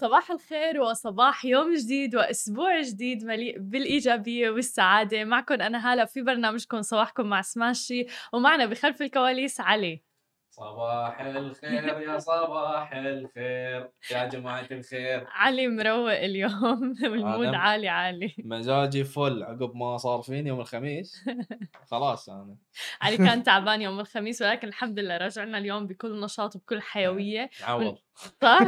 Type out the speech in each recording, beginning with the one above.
صباح الخير وصباح يوم جديد وأسبوع جديد مليء بالإيجابية والسعادة. معكم أنا هلا في برنامجكم صباحكم مع سماشي ومعنا بخلف الكواليس علي. صباح الخير يا صباح الخير. يا جماعة الخير. علي مروق اليوم. والمود أنا- عالي عالي. مزاجي فل عقب ما صار فيني يوم الخميس. خلاص أنا علي كان تعبان يوم الخميس ولكن الحمد لله رجعنا اليوم بكل نشاط وبكل حيوية. عوض. صح؟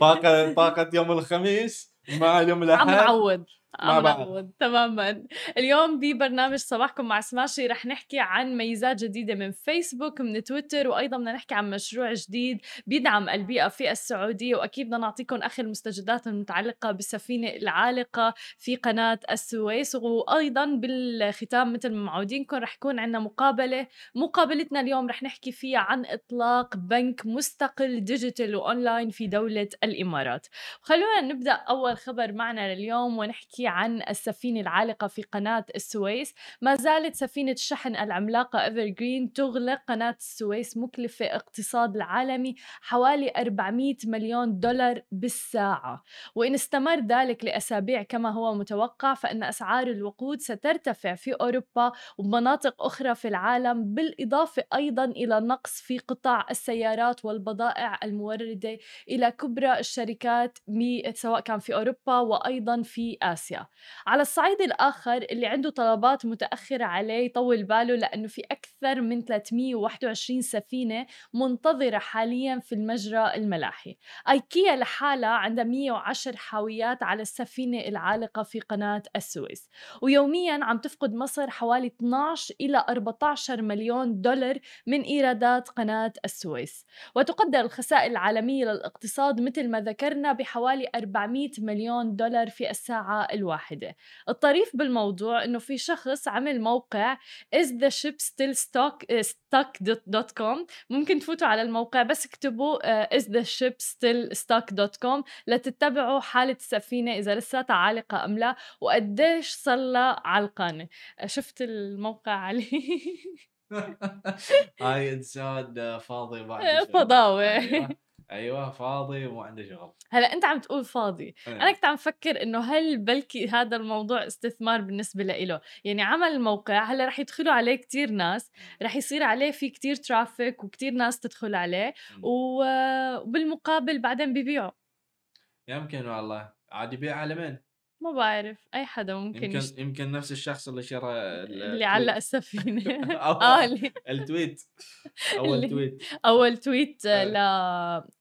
طاقة طاقة يوم الخميس مع يوم عم الأحد. نعوض. مع تماما. اليوم ببرنامج صباحكم مع سماشي رح نحكي عن ميزات جديدة من فيسبوك من تويتر وأيضا بدنا نحكي عن مشروع جديد بيدعم البيئة في السعودية. وأكيد بدنا نعطيكم آخر المستجدات المتعلقة بالسفينة العالقة في قناة السويس. وأيضا بالختام مثل ما معودينكم رح يكون عندنا مقابلة مقابلتنا اليوم رح نحكي فيها عن إطلاق بنك مستقل digital و online في دولة الإمارات. خلونا نبدأ أول خبر معنا لليوم ونحكي عن السفينة العالقة في قناة السويس. ما زالت سفينة الشحن العملاقة إيفرغرين تغلق. قناة السويس مكلفة اقتصاد العالمي حوالي 400 مليون دولار بالساعة. وإن استمر ذلك لأسابيع كما هو متوقع فإن أسعار الوقود سترتفع في أوروبا ومناطق أخرى في العالم بالإضافة أيضا إلى نقص في قطاع السيارات والبضائع الموردة إلى كبرى الشركات سواء كان في أوروبا وأيضا في آسيا. على الصعيد الآخر اللي عنده طلبات متأخرة عليه يطول باله لأنه في أكثر من 321 سفينة منتظرة حاليا في المجرى الملاحي. أيكيا لحالها عندها 110 حاويات على السفينة العالقة في قناة السويس. ويوميا عم تفقد مصر حوالي 12 إلى 14 مليون دولار من إيرادات قناة السويس. وتقدر الخسائر العالمية للاقتصاد مثل ما ذكرنا بحوالي 400 مليون دولار في الساعة الواحدة الطريف بالموضوع إنه في شخص عمل موقع is the ship still stock uh, stock.com ممكن تفوتوا على الموقع بس اكتبوا uh, is the ship still stock.com لتتبعوا حالة السفينة إذا لساتها عالقة أم لا وقديش لها علقانة شفت الموقع علي؟ هاي انسان فاضي شغل. فضاوة. أيوه فاضي وما عنده شغل هلا أنت عم تقول فاضي أنا إيه. كنت عم فكر إنه هل بلكي هذا الموضوع استثمار بالنسبة له يعني عمل الموقع هلا رح يدخلوا عليه كتير ناس رح يصير عليه في كتير ترافيك وكتير ناس تدخل عليه. و- وبالمقابل بعدين بيبيعوا يمكن والله عاد يبيع على من؟ ما بعرف أي حدا ممكن يمكن يشت... يمكن نفس الشخص اللي شرى ال- اللي علق. السفينة أو- آه ال tweet أول tweet أول tweet آه. ل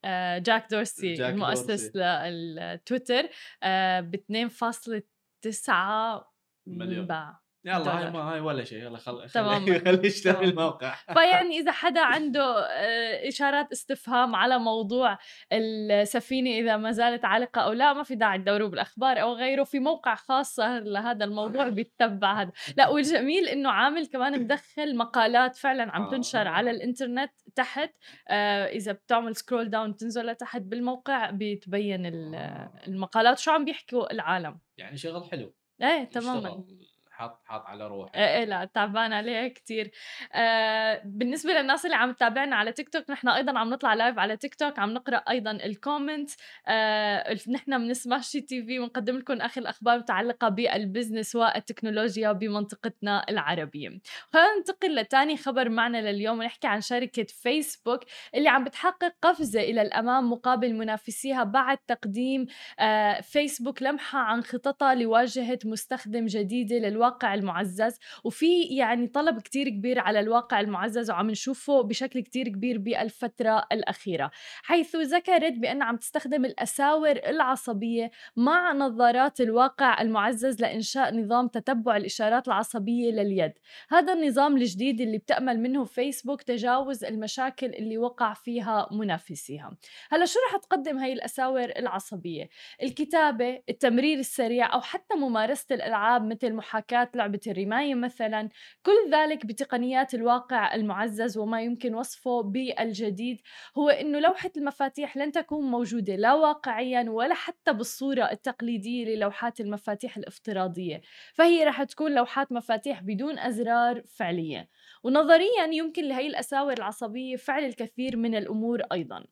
آه، جاك دورسي جاك المؤسس دورسي. للتويتر ب 2.9 مليون. باع يلا هاي. ما هاي ولا شيء يلا خل تماماً. خليه خليه يشتري. الموقع فيعني إذا حدا عنده آه، إشارات استفهام على موضوع السفينة إذا ما زالت عالقة أو لا ما في داعي تدوروا بالأخبار أو غيره في موقع خاص لهذا الموضوع بيتبع هذا لا والجميل إنه عامل كمان مدخل مقالات فعلا عم آه. تنشر على الإنترنت تحت آه، إذا بتعمل scroll down تنزل لتحت بالموقع آه. المقالات شو عم بيحكوا العالم يعني شغل حلو إيه تماما. حاط حاط على روحه إيه إيه لا تعبان عليها كتير. آه بالنسبة للناس اللي عم تتابعنا على تيك توك نحن أيضا عم نطلع live على تيك توك عم نقرأ أيضا ال comment آه نحن من سماشي تي في ونقدم لكم آخر الأخبار المتعلقة بالبزنس والتكنولوجيا بمنطقتنا العربية. خلينا ننتقل لتاني خبر معنا لليوم ونحكي عن شركة فيسبوك اللي عم بتحقق قفزة إلى الأمام مقابل منافسيها بعد تقديم آه، فيسبوك لمحة عن خططها لواجهة مستخدم جديدة للواقع المعزز وفي يعني طلب كتير كبير على الواقع المعزز وعم نشوفه بشكل كتير كبير بالفترة الأخيرة حيث ذكرت بأن عم تستخدم الأساور العصبية مع نظارات الواقع المعزز لإنشاء نظام تتبع الإشارات العصبية لليد. هذا النظام الجديد اللي بتأمل منه فيسبوك تجاوز المشاكل اللي وقع فيها منافسيها. هلا شو رح تقدم هاي الأساور العصبية؟ الكتابة التمرير السريع أو حتى ممارسة الألعاب مثل محاكاة تحديات لعبة الرماية مثلا كل ذلك بتقنيات الواقع المعزز وما يمكن وصفه بالجديد. هو أنه لوحة المفاتيح لن تكون موجودة لا واقعيا ولا حتى بالصورة التقليدية للوحات المفاتيح الافتراضية. فهي رح تكون لوحات مفاتيح بدون أزرار فعلية. ونظريا يمكن لهي الأساور العصبية فعل الكثير من الأمور أيضا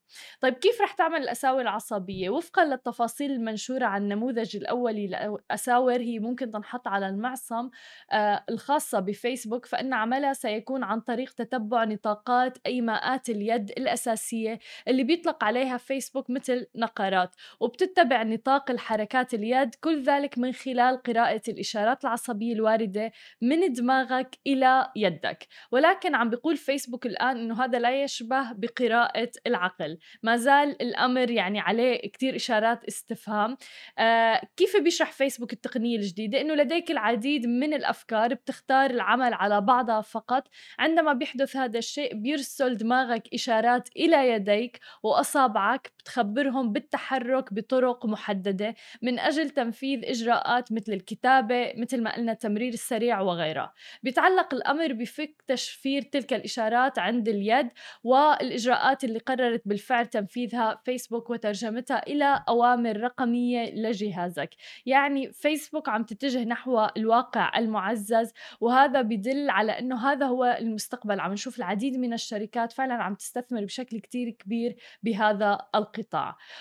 طيب كيف رح تعمل الأساور العصبية؟ وفقا للتفاصيل المنشورة عن النموذج الأولي للأساور هي ممكن تنحط على المعصم آه الخاصة بفيسبوك فإن عملها سيكون عن طريق تتبع نطاقات أيماءات اليد الأساسية اللي بيطلق عليها فيسبوك مثل نقرات وبتتبع نطاق الحركات اليد كل ذلك من خلال قراءة الإشارات العصبية الواردة من دماغك إلى يدك ولكن عم بيقول فيسبوك الآن أنه هذا لا يشبه بقراءة العقل. ما زال الأمر يعني عليه كتير إشارات استفهام. آه كيف بيشرح فيسبوك التقنية الجديدة؟ أنه لديك العديد من الأفكار بتختار العمل على بعضها فقط. عندما بيحدث هذا الشيء بيرسل دماغك إشارات إلى يديك وأصابعك. بتخبرهم بالتحرك بطرق محددة من أجل تنفيذ إجراءات مثل الكتابة مثل ما قلنا التمرير السريع وغيرها. بيتعلق الأمر بفك تشفير تلك الإشارات عند اليد والإجراءات اللي قررت بالفعل تنفيذها فيسبوك وترجمتها إلى أوامر رقمية لجهازك. يعني فيسبوك عم تتجه نحو الواقع المعزز وهذا بدل على أنه هذا هو المستقبل. عم نشوف العديد من الشركات فعلا عم تستثمر بشكل كتير كبير بهذا القطاع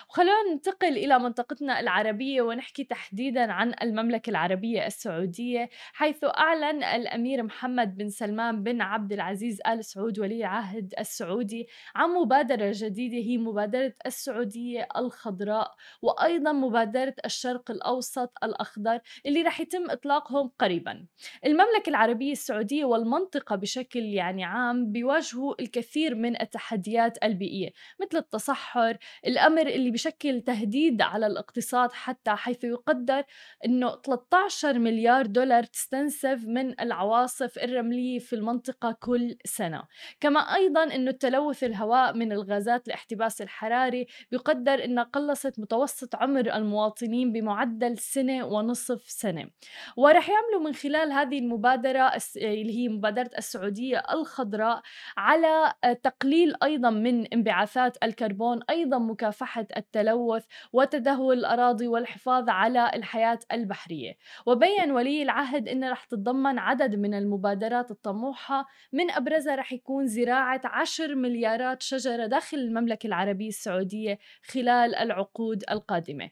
وخلونا ننتقل إلى منطقتنا العربية ونحكي تحديدا عن المملكة العربية السعودية حيث أعلن الأمير محمد بن سلمان بن عبد العزيز آل سعود ولي العهد السعودي عن مبادرة جديدة هي مبادرة السعودية الخضراء وأيضا مبادرة الشرق الأوسط الأخضر اللي رح يتم إطلاقهم قريبا. المملكة العربية السعودية والمنطقة بشكل يعني عام بيواجهوا الكثير من التحديات البيئية مثل التصحر الأمر اللي بشكل تهديد على الاقتصاد حتى حيث يقدر أنه 13 مليار دولار تستنسف من العواصف الرملية في المنطقة كل سنة. كما أيضا أنه التلوث الهواء من الغازات الاحتباس الحراري بيقدر أنها قلصت متوسط عمر المواطنين بمعدل سنة ونصف سنة. ورح يعملوا من خلال هذه المبادرة اللي هي مبادرة السعودية الخضراء على تقليل أيضا من انبعاثات الكربون أيضا مكافحة التلوث وتدهور الأراضي والحفاظ على الحياة البحرية. وبين ولي العهد أنه رح تتضمن عدد من المبادرات الطموحة. من أبرزها رح يكون زراعة 10 مليارات شجرة داخل المملكة العربية السعودية خلال العقود القادمة.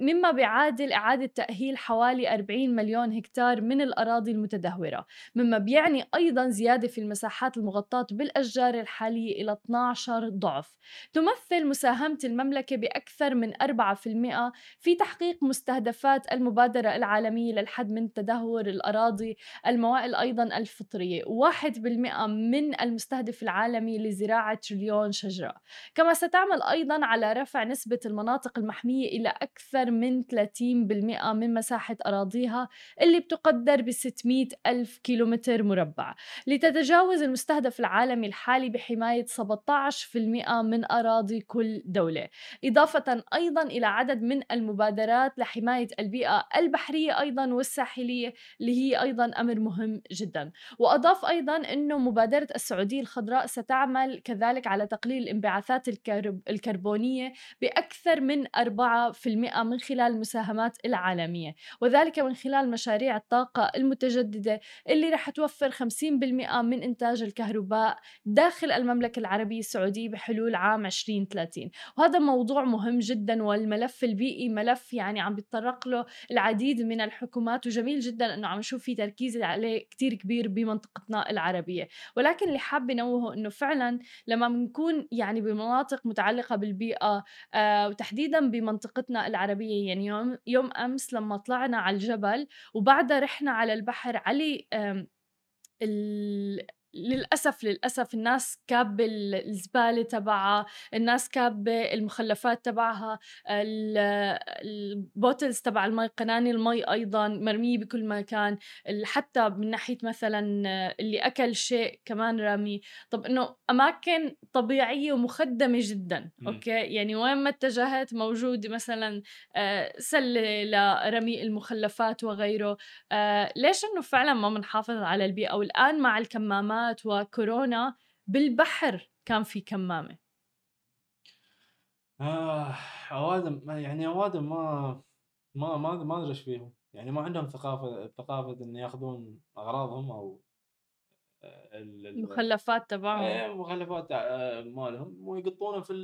مما بيعادل إعادة تأهيل حوالي 40 مليون هكتار من الأراضي المتدهورة. مما بيعني أيضا زيادة في المساحات المغطاة بالأشجار الحالية إلى 12 ضعف. تمثل مساهمة المملكة بأكثر من 4% في تحقيق مستهدفات المبادرة العالمية للحد من تدهور الأراضي الموائل أيضا الفطرية 1% من المستهدف العالمي لزراعة تريليون شجرة. كما ستعمل أيضا على رفع نسبة المناطق المحمية إلى أكثر من 30% من مساحة أراضيها اللي بتقدر ب 600 ألف كيلومتر مربع. لتتجاوز المستهدف العالمي الحالي بحماية 17% من أراضي كل دولة إضافة أيضا إلى عدد من المبادرات لحماية البيئة البحرية أيضا والساحلية اللي هي أيضا أمر مهم جدا. وأضاف أيضا أنه مبادرة السعودية الخضراء ستعمل كذلك على تقليل الانبعاثات الكرب الكربونية بأكثر من 4% من خلال المساهمات العالمية. وذلك من خلال مشاريع الطاقة المتجددة اللي رح توفر 50% من إنتاج الكهرباء داخل المملكة العربية السعودية بحلول عام 2030 وهذا موضوع مهم جدا والملف البيئي ملف يعني عم بيتطرق له العديد من الحكومات وجميل جدا إنه عم نشوف في تركيز عليه كتير كبير بمنطقتنا العربية. ولكن اللي حابة نوهه إنه فعلا لما بنكون يعني بمناطق متعلقة بالبيئة آه وتحديدا بمنطقتنا العربية يعني يوم, يوم أمس لما طلعنا على الجبل وبعدها رحنا على البحر علي للأسف للأسف الناس كابة الزبالة تبعها الناس كابة المخلفات تبعها البوتلز تبع المي قناني المي أيضا مرمية بكل مكان. حتى من ناحية مثلا اللي أكل شيء كمان رامي طب إنه أماكن طبيعية ومخدمة جدا م. أوكي؟ يعني وين ما اتجهت موجود مثلا آه، سلة لرمي المخلفات وغيره. آه، ليش إنه فعلا ما بنحافظ على البيئة؟ والآن مع الكمامات الكمامات وكورونا بالبحر كان في كمامة. آه اوادم يعني اوادم ما ما ما ما أدري إيش فيهم. يعني ما عندهم ثقافة ثقافة إن يأخذون أغراضهم أو آه، المخلفات تبعهم. المخلفات آه، مالهم ويقطونها في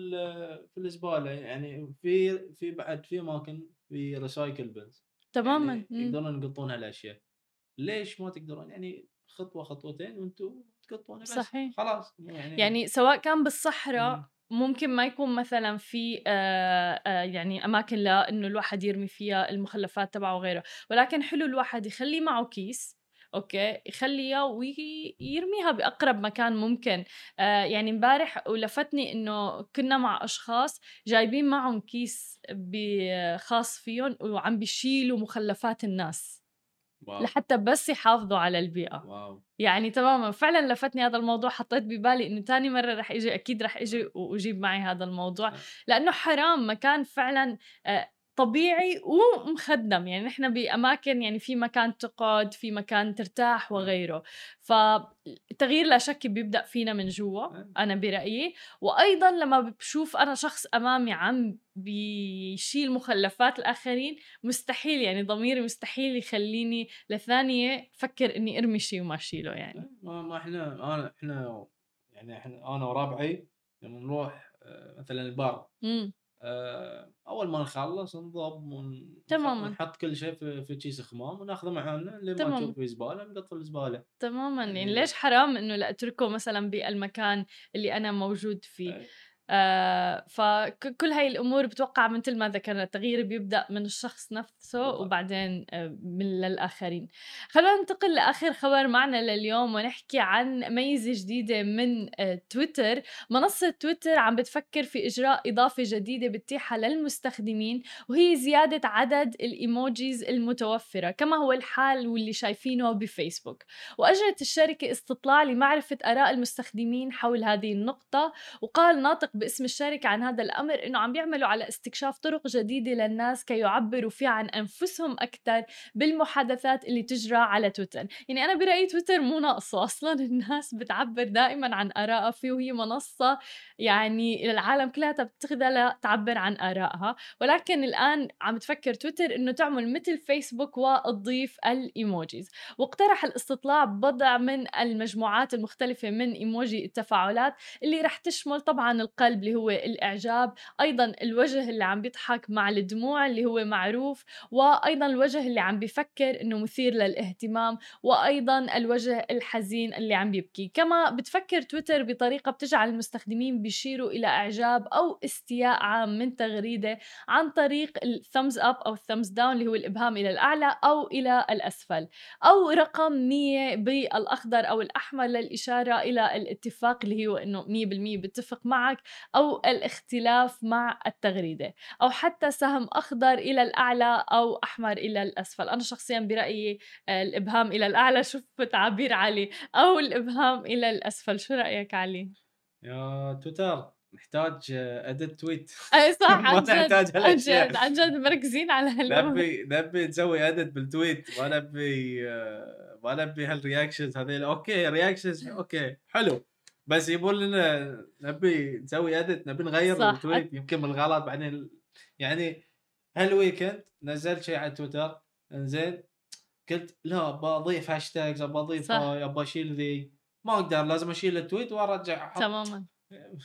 في الزباله يعني في في بعد في أماكن في ريسايكل بنز تماما. يعني يقدرون يقطون هالاشياء ليش ما تقدرون؟ يعني خطوة خطوتين وأنتم تقطونه بس. صحيح. خلاص يعني يعني سواء كان بالصحراء ممكن ما يكون مثلا في آآ آآ يعني أماكن لأنه الواحد يرمي فيها المخلفات تبعه وغيره. ولكن حلو الواحد يخلي معه كيس أوكي؟ يخليها ويرميها بأقرب مكان ممكن. آه يعني امبارح ولفتني إنه كنا مع أشخاص جايبين معهم كيس خاص فيهم وعم بيشيلوا مخلفات الناس. wow. لحتى بس يحافظوا على البيئة wow. يعني تماما فعلا لفتني هذا الموضوع حطيت ببالي إنه تاني مرة رح إجي أكيد رح إجي وأجيب معي هذا الموضوع لأنه حرام مكان فعلا آه، طبيعي ومخدم يعني نحن بأماكن يعني في مكان تقعد في مكان ترتاح وغيره. فالتغيير لا شك بيبدأ فينا من جوا أنا برأيي. وأيضا لما بشوف أنا شخص أمامي عم بيشيل مخلفات الآخرين مستحيل يعني ضميري مستحيل يخليني لثانية فكر إني أرمي شيء وما أشيله يعني. ما إحنا أنا إحنا يعني إحنا أنا ورابعي لما نروح آه، مثلا البار آه، أول ما نخلص نضب ون... تماما. نحط كل شيء في في كيس خمام وناخذه معنا لما ما نشوف في زبالة نقط الزبالة. تماما. يعني, يعني ليش حرام إنه لا أتركه مثلا بالمكان اللي أنا موجود فيه؟ أي. آه فكل هاي الأمور بتوقع مثل ما ذكرنا التغيير بيبدأ من الشخص نفسه وبعدين آه من للآخرين. خلونا ننتقل لآخر خبر معنا لليوم ونحكي عن ميزة جديدة من آه تويتر. منصة تويتر عم بتفكر في إجراء إضافة جديدة بتتيحها للمستخدمين وهي زيادة عدد الإيموجيز المتوفرة كما هو الحال واللي شايفينه بفيسبوك. وأجرت الشركة استطلاع لمعرفة آراء المستخدمين حول هذه النقطة وقال ناطق باسم الشركة عن هذا الأمر إنه عم بيعملوا على استكشاف طرق جديدة للناس كي يعبروا فيها عن أنفسهم أكثر بالمحادثات اللي تجرى على تويتر. يعني أنا برأيي تويتر مو ناقصة أصلا الناس بتعبر دائما عن آرائها فيه وهي منصة يعني العالم كلها بتاخذها لتعبر عن آرائها. ولكن الآن عم تفكر تويتر إنه تعمل مثل فيسبوك وتضيف الإيموجيز. واقترح الاستطلاع بضع من المجموعات المختلفة من إيموجي التفاعلات اللي رح تشمل طبعا القلب القلب اللي هو الإعجاب أيضا الوجه اللي عم بيضحك مع الدموع اللي هو معروف وأيضا الوجه اللي عم بيفكر إنه مثير للاهتمام وأيضا الوجه الحزين اللي عم بيبكي. كما بتفكر تويتر بطريقة بتجعل المستخدمين بيشيروا إلى إعجاب أو استياء عام من تغريدة عن طريق الثمز أب أو الثمز داون اللي هو الإبهام إلى الأعلى أو إلى الأسفل أو رقم 100 بالأخضر أو الأحمر للإشارة إلى الاتفاق اللي هو إنه 100% بتفق معك. أو الاختلاف مع التغريدة أو حتى سهم أخضر إلى الأعلى أو أحمر إلى الأسفل. أنا شخصيا برأيي آه، الإبهام إلى الأعلى. شوف تعبير علي. أو الإبهام إلى الأسفل. شو رأيك علي؟ يا تويتر نحتاج edit tweet اي صح. عن جد عن جد عن جد مركزين على هالامر نبي نبي نسوي edit بال tweet ما نبي آه، ما نبي هال reactions هذيل. okay reactions okay حلو. بس يبون لنا نبي نسوي edit نبي نغير ال tweet يمكن بالغلط بعدين. يعني هال weekend نزلت شيء على تويتر. انزين. قلت لا بضيف hashtags ابى أضيف ابى أشيل ذي. ما أقدر لازم أشيل ال tweet وأرجع تماما.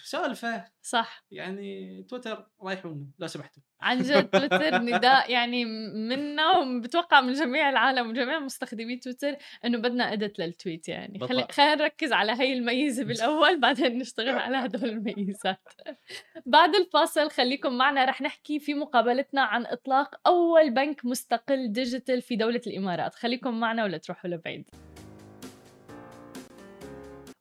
سالفة. صح. يعني تويتر ريحونا لو سمحتوا عن جد تويتر نداء يعني منا وبتوقع من جميع العالم وجميع مستخدمي تويتر إنه بدنا edit لل tweet يعني. خلي خلينا نركز على هي الميزة بالأول بعدين نشتغل على هدول الميزات. بعد الفاصل خليكم معنا رح نحكي في مقابلتنا عن إطلاق أول بنك مستقل digital في دولة الإمارات. خليكم معنا ولا تروحوا لبعيد.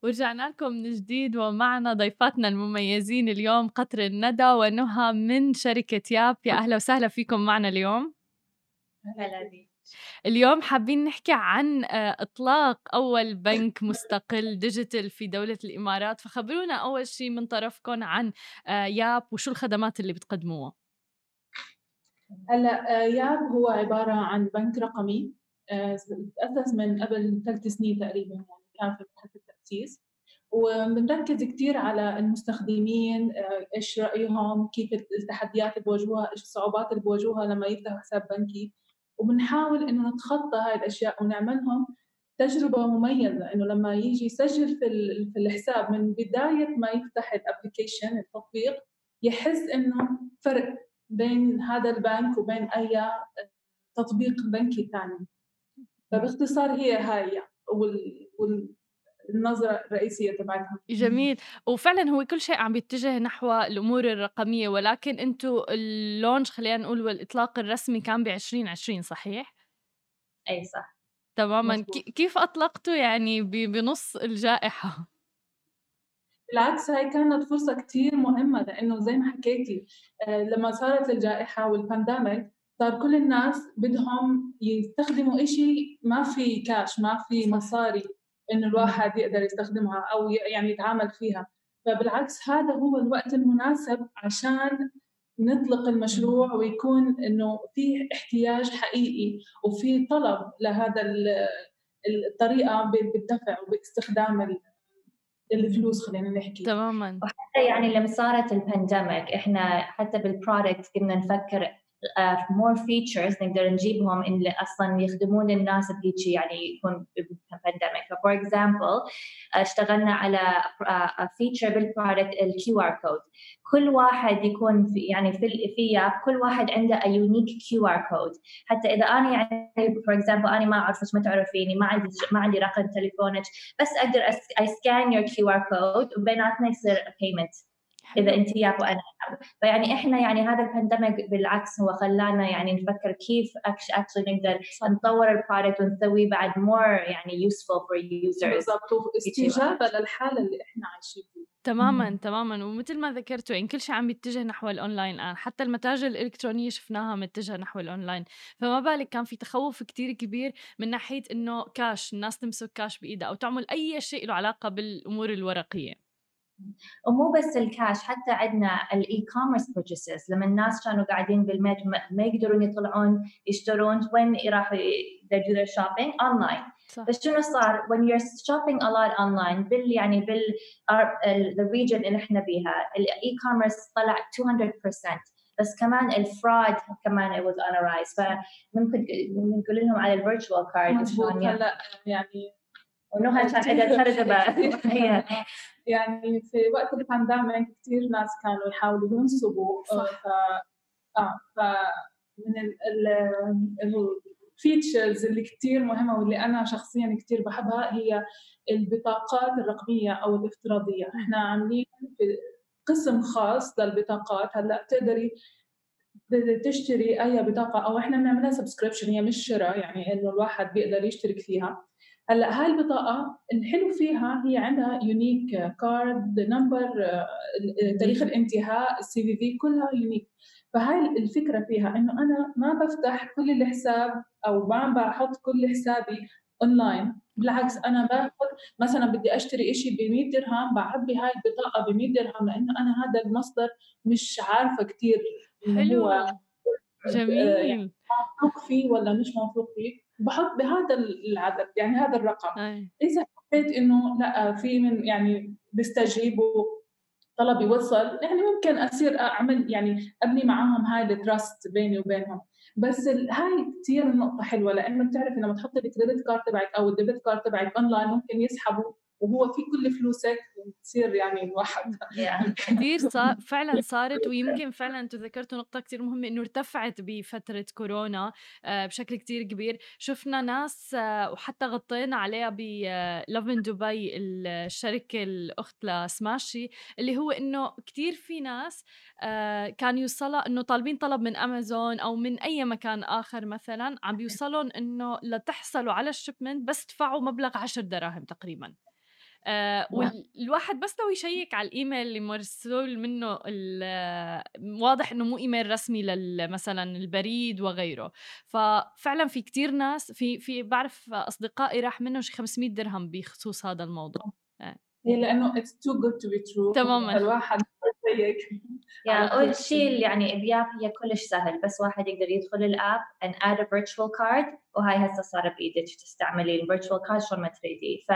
ورجعنا لكم من جديد ومعنا ضيفاتنا المميزين اليوم قطر الندى ونهى من شركة ياب. يا أهلا وسهلا فيكم معنا اليوم. هلا بيك. اليوم حابين نحكي عن آه، إطلاق أول بنك مستقل ديجيتال في دولة الإمارات. فخبرونا أول شيء من طرفكم عن آه، ياب وشو الخدمات اللي بتقدموها؟ هلا آه، ياب هو عبارة عن بنك رقمي تأسس من قبل ثلاث سنين تقريبا يعني كان في مرحله التاسيس وبنركز كثير على المستخدمين إيش رأيهم كيف التحديات اللي بواجهوها إيش الصعوبات اللي بواجهوها لما يفتحوا حساب بنكي. وبنحاول إنه نتخطى هاي الأشياء ونعملهم تجربة مميزة إنه لما يجي يسجل في في الحساب من بداية ما يفتح ال application التطبيق يحس إنه فرق بين هذا البنك وبين أي تطبيق بنكي ثاني فباختصار هي هاي وال, وال النظرة الرئيسية تبعتها جميل وفعلا هو كل شيء عم بيتجه نحو الأمور الرقمية ولكن أنتم اللونش خلينا نقول والإطلاق الرسمي كان ب 2020 صحيح؟ أي صح تماما مزبوط. كيف أطلقتوا يعني بنص الجائحة؟ بالعكس هاي كانت فرصة كتير مهمة لأنه زي ما حكيتي آه، لما صارت الجائحة والبانديميك صار كل الناس بدهم يستخدموا إشي ما في كاش ما في مصاري انه الواحد يقدر يستخدمها أو يعني يتعامل فيها. فبالعكس هذا هو الوقت المناسب عشان نطلق المشروع ويكون إنه في احتياج حقيقي وفي طلب لهذا الطريقة بالدفع وباستخدام الفلوس خلينا نحكي. تماما. وحتى يعني لما صارت ال pandemic إحنا حتى بال product كنا نفكر more uh, features نقدر نجيبهم اللي أصلا يخدمون الناس بهيك يعني يكون pandemic for example اشتغلنا على feature بال product ال QR code كل واحد يكون في يعني في في كل واحد عنده unique QR code حتى إذا أنا يعني for example أنا ما اعرفك ما تعرفيني ما عندي ما عندي رقم تليفونك بس أقدر I scan your QR code وبيناتنا يصير payment إذا انت ياب وأنا فيعني إحنا يعني هذا ال pandemic بالعكس هو خلانا يعني نفكر كيف actually نقدر نطور ال product ونسويه بعد more يعني useful for users بالضبط. استجابة للحالة اللي إحنا عايشين فيها. تماما تماما. ومثل ما ذكرتوا يعني كل شيء عم بيتجه نحو الأونلاين الآن. حتى المتاجر الإلكترونية شفناها متجهة نحو الأونلاين. فما بالك كان في تخوف كتير كبير من ناحية إنه كاش الناس تمسك كاش بإيدها أو تعمل أي شيء له علاقة بالأمور الورقية. ومو بس الكاش حتى عندنا ال e-commerce purchases لما الناس كانوا قاعدين بالبيت ما يقدرون يطلعون يشترون وين يروحوا they do their shopping online. صح. بس شنو صار؟ when you're shopping a lot online بال يعني بال the region اللي إحنا بيها ال e-commerce طلع 200% بس كمان ال fraud كمان it was on a rise فممكن نقول لهم على ال virtual card هلأ يعني ونهى عندها ترجمه يعني في وقت البانديميك كثير ناس كانوا يحاولوا ينصبوا ف آه ف من ال features اللي كثير مهمة واللي أنا شخصيا كثير بحبها هي البطاقات الرقمية أو الافتراضية. إحنا عاملين قسم خاص للبطاقات. هلأ بتقدري تشتري أي بطاقة أو إحنا بنعملها subscription هي مش شراء يعني إنه الواحد بيقدر يشترك فيها. هلا هاي البطاقة الحلو فيها هي عندها unique card number تاريخ الانتهاء ال CVV كلها unique فهاي الفكرة فيها إنه أنا ما بفتح كل الحساب أو ما بحط كل حسابي اونلاين بالعكس أنا باخذ مثلا بدي أشتري شيء ب 100 درهم بعبي هاي البطاقة ب 100 درهم لإنه أنا هذا المصدر مش عارفة كثير حلو. هو جميل. موثوق فيه ولا مش موثوق فيه. بحط بهذا العدد يعني هذا الرقم أي. إذا حسيت إنه لا في من يعني بيستجيبوا طلب يوصل يعني ممكن أصير أعمل يعني أبني معاهم هاي ال trust بيني وبينهم بس هاي كثير نقطة حلوة لأنه بتعرفي لما تحطي ال credit card تبعك أو ال debit card تبعك اونلاين ممكن يسحبوا وهو في كل فلوسك تصير يعني الواحد. كثير صار فعلا صارت ويمكن فعلا أنتم ذكرتوا نقطة كثير مهمة إنه ارتفعت بفترة كورونا آه، بشكل كثير كبير. شفنا ناس آه، وحتى غطينا عليها بلوفن دبي الشركة الأخت لسماشي اللي هو إنه كثير في ناس آه، كان يوصلها إنه طالبين طلب من امازون أو من أي مكان آخر مثلا عم بيوصلهم إنه لتحصلوا على الشipment بس تدفعوا مبلغ 10 دراهم تقريبا. آه والواحد بس لو يشيك على الإيميل اللي مرسول منه واضح إنه مو إيميل رسمي مثلا البريد وغيره. ففعلا في كتير ناس في في بعرف أصدقائي راح منهم شي 500 درهم بخصوص هذا الموضوع. هي لأنه it's too good to be true. تماما. الواحد يا أول شيء يعني بياب هي كلش سهل. بس واحد يقدر يدخل ال app and add a virtual card وهاي هسه صار بإيدك تستعملي ال virtual card شلون ما تريدي. ف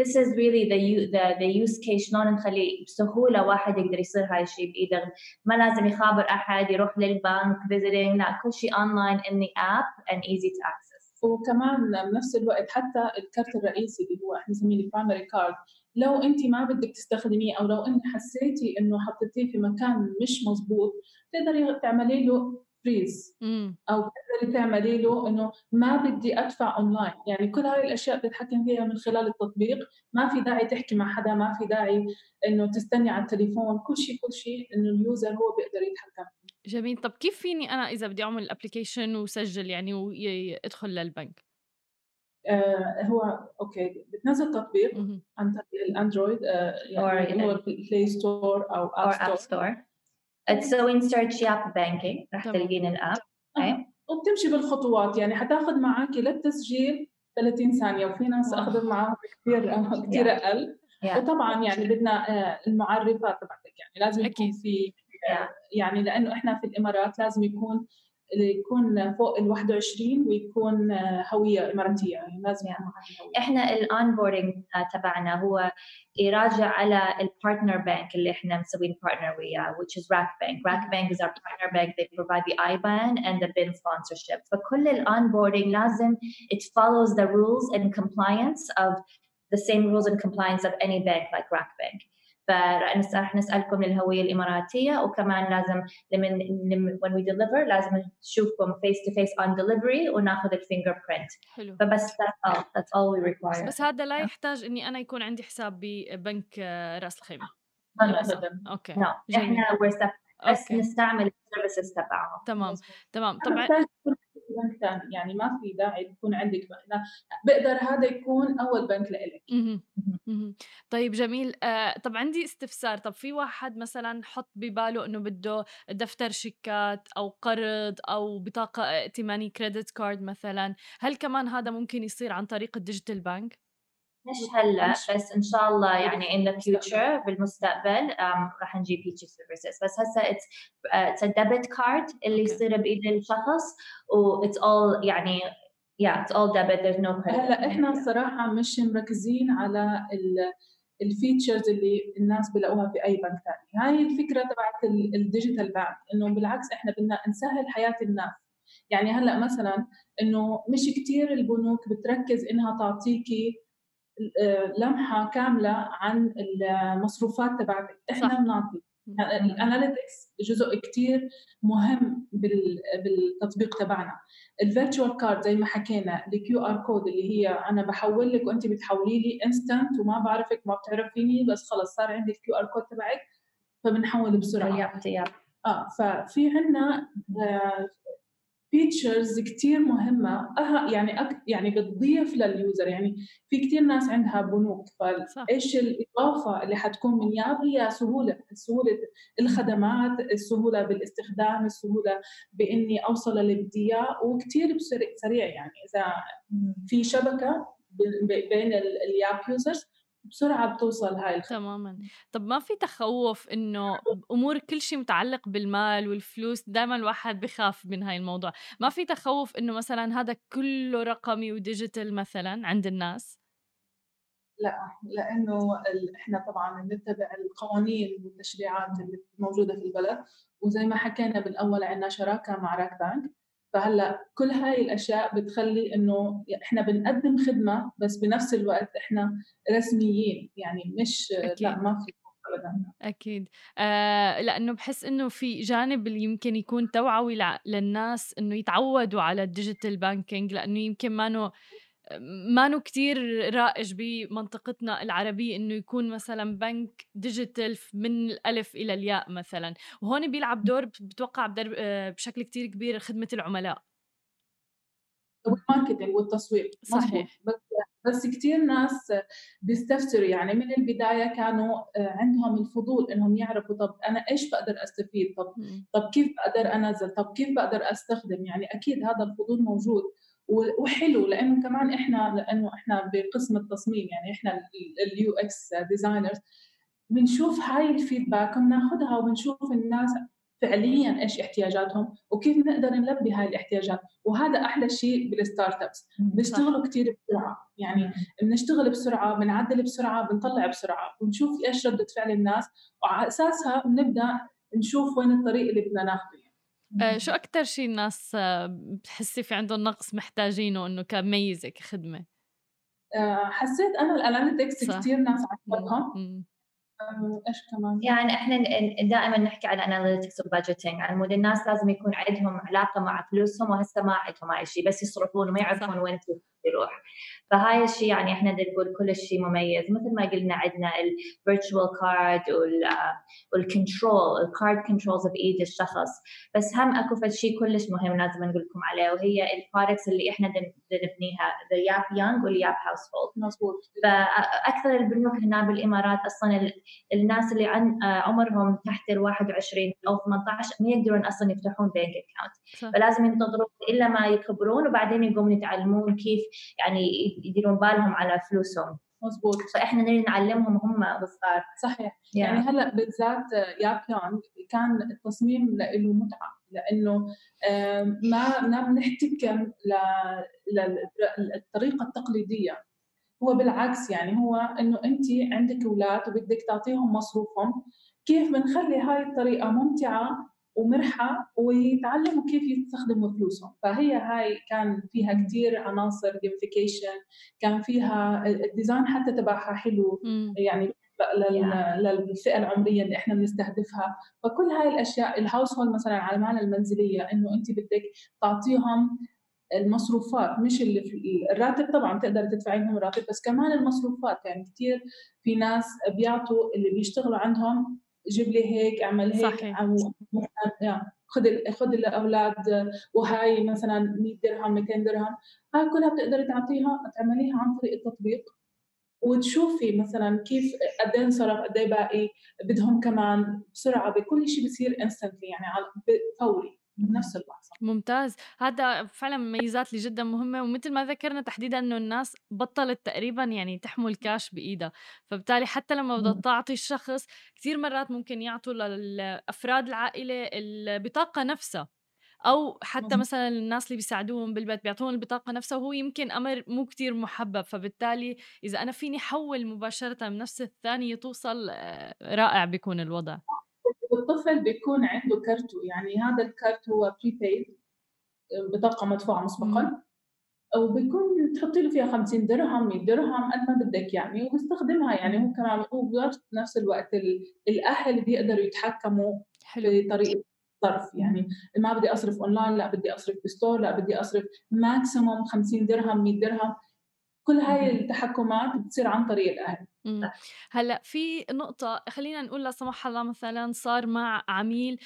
this is really the the, the use case شلون نخلي بسهولة واحد يقدر يصير هاي الشيء بإيده. ما لازم يخابر أحد يروح للبنك visiting لا كل شيء online in the app and easy to access. وكمان بنفس الوقت حتى ال card الرئيسي اللي هو إحنا بنسميه ال primary card لو انت ما بدك تستخدميه أو لو انت حسيتي انه حطيتيه في مكان مش مزبوط تقدري تعملي له freeze أو تقدري تعملي له إنه ما بدي أدفع اونلاين يعني كل هاي الأشياء بتتحكم فيها من خلال التطبيق. ما في داعي تحكي مع حدا ما في داعي إنه تستني على التليفون. كل شيء كل شيء إنه ال user هو بيقدر يتحكم جميل. طب كيف فيني أنا إذا بدي أعمل ال application وسجل يعني ويدخل للبنك؟ هو okay بتنزل تطبيق عن طريق الأندرويد آه يعني هو Play Store أو App Store تسوين search ياب banking رح تلقين ال app. آه. وبتمشي بالخطوات يعني حتاخذ معك للتسجيل 30 ثانية وفي ناس اخذوا معاهم كثير كثير أقل. Yeah. وطبعا يعني بدنا آه، المعرفات تبعتك يعني لازم يكون في آه، يعني لأنه إحنا في الإمارات لازم يكون يكون فوق ال 21 ويكون هويه اماراتيه يعني لازم يعني إحنا ال onboarding تبعنا هو يراجع على ال partner bank اللي إحنا مسوين partner وياه which is Rack Bank. Rack Bank is our partner bank. They provide the IBAN and the BIN sponsorship. فكل ال onboarding لازم it follows the rules and compliance of the same rules and compliance of any bank like Rack Bank. فرح نسألكم للهوية الإماراتية وكمان لازم لما when we deliver لازم نشوفكم face to face on delivery وناخذ ال fingerprint حلو. فبس that's all. That's all we require. بس هذا لا يحتاج إني أنا يكون عندي حساب ببنك رأس الخيمه okay. No. إحنا بس نستعمل ال services تبعهم. تمام. تمام. طبعا بنك ثاني يعني ما في داعي يكون عندك بقدر هذا يكون أول بنك لإلك. طيب جميل. آه طب عندي استفسار. طب في واحد مثلا حط بباله إنه بده دفتر شيكات أو قرض أو بطاقة ائتماني credit card مثلا هل كمان هذا ممكن يصير عن طريق ال digital bank؟ مش هلأ بس إن شاء الله يعني in the future بالمستقبل um, راح نجيب هيك services بس هسه a debit card اللي يصير بإيد الشخص و it's all يعني yeah it's all debit there's no credit هلأ إحنا الصراحه مش مركزين على ال features اللي الناس بلاقوها في أي بنك ثاني هاي الفكرة تبعت ال digital bank إنه بالعكس إحنا بدنا نسهل حياة الناس. يعني هلأ مثلا إنه مش كثير البنوك بتركز إنها تعطيكي لمحة كاملة عن المصروفات تبعتك. إحنا بنعطي. ال analytics جزء كثير مهم بالتطبيق تبعنا. ال virtual card زي ما حكينا ال QR code اللي هي أنا بحول لك وأنت بتحولي لي instant وما بعرفك ما بتعرفيني بس خلص صار عندي ال QR code تبعك فبنحول بسرعة. آه ففي عندنا features كثير مهمة. أه يعني أك يعني بتضيف لل user. يعني في كثير ناس عندها بنوك. فإيش الإضافة اللي حتكون من ياب هي سهولة. سهولة الخدمات السهولة بالاستخدام السهولة بإني أوصل اللي بدي إياه. وكثير سريع يعني. إذا في شبكة بين الياب users بسرعة بتوصل هاي الخدمة. تماما. طب ما في تخوف إنه أمور كل شيء متعلق بالمال والفلوس دائما الواحد بخاف من هاي الموضوع. ما في تخوف إنه مثلا هذا كله رقمي و digital مثلا عند الناس؟ لا لأنه إحنا طبعا بنتبع القوانين والتشريعات اللي موجودة في البلد. وزي ما حكينا بالأول عندنا شراكة مع راك بانك. فهلأ كل هاي الأشياء بتخلي إنه إحنا بنقدم خدمة بس بنفس الوقت إحنا رسميين يعني مش أكيد. لا ما في ابدا أكيد آه لأنه بحس إنه في جانب اللي يمكن يكون توعوي للناس إنه يتعودوا على ال digital banking لأنه يمكن ما no ما كتير رائج بمنطقتنا العربية إنه يكون مثلا بنك digital من الألف إلى الياء مثلا. وهون بيلعب دور بتوقع بشكل كتير كبير خدمة العملاء. وال marketing والتسويق صحيح. بس بس كثير ناس بيستفسروا يعني من البداية كانوا آه، عندهم الفضول إنهم يعرفوا طب أنا إيش بقدر أستفيد؟ طب طب كيف بقدر أنزل؟ طب كيف بقدر أستخدم؟ يعني أكيد هذا الفضول موجود. وحلو لأنه كمان إحنا لأنه إحنا بقسم التصميم يعني إحنا ال UX designers بنشوف هاي ال feedback وبناخذها وبنشوف الناس فعليا إيش احتياجاتهم وكيف نقدر نلبي هاي الاحتياجات. وهذا أحلى شيء بال startups بيشتغلوا كثير بسرعة يعني بنشتغل بسرعة بنعدل بسرعة بنطلع بسرعة ونشوف إيش ردة فعل الناس وعلى أساسها بنبدأ نشوف وين الطريق اللي بدنا ناخذه آه شو أكتر شيء الناس آه، بتحسي في عندهم نقص محتاجينه إنه كميزة كخدمة؟ آه حسيت أنا ال analytics كثير ناس عجبها إيش كمان؟ يعني إحنا دائما نحكي عن analytics و budgeting عن مود الناس لازم يكون عندهم علاقه مع فلوسهم وهسه ما عندهم هاي الشيء بس يصرفون وما يعرفون وين يروح. فهاي الشيء يعني إحنا نقول كل شيء مميز. مثل ما قلنا عندنا ال virtual card وال control ال card controls بايد الشخص. بس هم أكو شيء كلش مهم لازم نقول لكم عليه وهي ال products اللي إحنا نبنيها the ياب يونغ والياب هاوس هولد مضبوط فاكثر البنوك هنا بالإمارات أصلا الناس اللي عن عمرهم تحت ال 21 أو 18 ما يقدرون أصلا يفتحون بنك account فلازم ينتظرون إلا ما يكبرون وبعدين يقومون يتعلمون كيف يعني يديرون بالهم على فلوسهم. مزبوط. فاحنا نريد نعلمهم هم صغار صحيح. Yeah. يعني هلأ بالذات ياب يونغ كان التصميم له متعة لإنه ما ما بنحتكم للطريقة التقليدية. هو بالعكس يعني هو إنه أنت عندك أولاد وبدك تعطيهم مصروفهم كيف بنخلي هاي الطريقة ممتعة ومرحة ويتعلموا كيف يستخدموا فلوسهم. فهي هاي كان فيها كثير عناصر gamification كان فيها ال design حتى تبعها حلو يعني للفئة العمرية اللي إحنا بنستهدفها. فكل هاي الأشياء الهاوس هول مثلا على المعنى المنزلية إنه أنت بدك تعطيهم المصروفات مش اللي في الراتب طبعا تقدر تدفعي لهم الراتب بس كمان المصروفات. يعني كثير في ناس بيعطوا اللي بيشتغلوا عندهم جيب لي هيك اعمل هيك صحيح. أو خذ خذ الأولاد وهاي مثلا 100 درهم 200 درهم. هاي كلها بتقدري تعطيها تعمليها عن طريق التطبيق. وتشوفي مثلا كيف قد إيه انصرف قد إيه باقي بدهم كمان بسرعة بكل شيء بصير instantly يعني فوري بنفس اللحظة. ممتاز. هذا فعلا ميزات اللي جدا مهمة ومثل ما ذكرنا تحديدا إنه الناس بطلت تقريبا يعني تحمل كاش بإيدها. فبالتالي حتى لما بدها تعطي الشخص كثير مرات ممكن يعطوا للأفراد العائلة البطاقة نفسها. أو حتى مثلا الناس اللي بيساعدوهم بالبيت بيعطوهم البطاقة نفسها وهو يمكن أمر مو كتير محبب. فبالتالي إذا أنا فيني حول مباشرة من نفس الثانية توصل آه، رائع بيكون الوضع. الطفل بيكون عنده كرته يعني هذا الكرت هو بريبيد بطاقة مدفوعة مسبقا. وبيكون تحطي له فيها 50 درهم 100 درهم قد ما بدك يعني وبيستخدمها يعني. هو كمان هو بنفس الوقت الأهل بيقدروا يتحكموا حلو. بطريقة الصرف يعني. ما بدي أصرف اونلاين لا بدي أصرف ب store لا بدي أصرف maximum 50 درهم 100 درهم. كل هاي التحكمات بتصير عن طريق الأهل. هلأ في نقطة خلّينا نقول لا سمح الله مثلًا صار مع عميل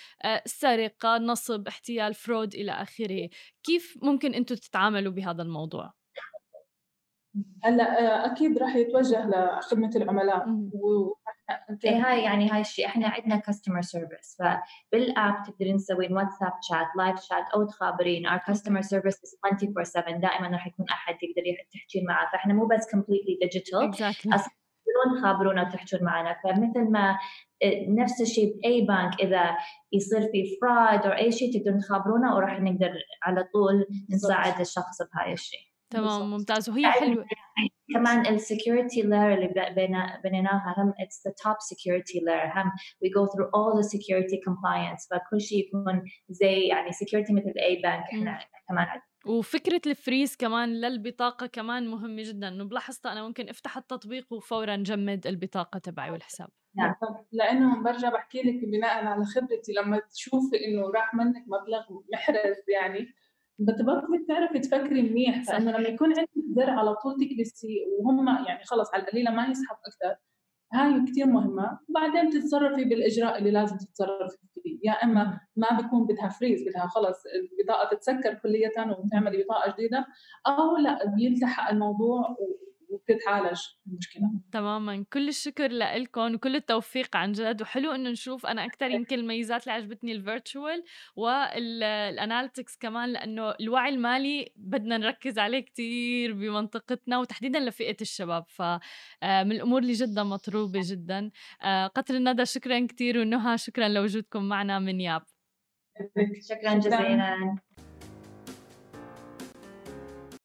سرقة، نصب، احتيال، fraud إلى آخره، كيف ممكن أنتم تتعاملوا بهذا الموضوع؟ هلأ أكيد راح يتوجه لخدمة العملاء إمم. إيه، هاي يعني هاي الشيء إحنا عندنا customer service فبال app تقدرين تسوين واتساب chat live chat أو تخابرين. Our customer service is 24/7 دائما راح يكون أحد يقدر تحكين معه فإحنا مو بس completely digital exactly. تقدرون تخابرونا وتحجون معنا. فمثل ما آه، نفس الشيء بأي بنك إذا يصير في fraud أو أي شيء تقدرون تخابرونا وراح نقدر على طول نساعد الشخص بهاي الشيء. تمام ممتاز. وهي حلوة. كمان ال security layer اللي بنيناها هم it's the top security layer. هم we go through all the security compliance. فكل شيء يكون زي يعني security مثل اي بنك إحنا كمان وفكرة ال freeze كمان للبطاقة كمان مهمة جدا. إنه بلاحظت أنا ممكن أفتح التطبيق وفورا جمد البطاقة تبعي والحساب. نعم. لأنه برجع بحكي لك بناء على خبرتي لما تشوفي إنه راح منك مبلغ محرز يعني. بتبطلي تعرفي تفكري منيح فانه لما يكون عندك زر على طول تكبسي وهم يعني خلص على القليلة ما يسحب أكثر هاي كثير مهمة. وبعدين تتصرفي بالإجراء اللي لازم تتصرفي فيه. يا إما ما بيكون بدها فريز بدها خلص البطاقة تتسكر كلية وتعملي بطاقة جديدة أو لا بيلتحق الموضوع تتعالج المشكلة تماما. كل الشكر لكم وكل التوفيق عن جد. وحلو إنه نشوف. أنا أكثر يمكن الميزات اللي عجبتني ال virtual وال analytics كمان لأنه الوعي المالي بدنا نركز عليه كثير بمنطقتنا وتحديدا لفئة الشباب. فمن آه، الأمور اللي جدا مطلوبة جدا. آه، قطر الندى شكرا كثير ونهى شكرا لوجودكم معنا من ياب. شكرا جزيلا.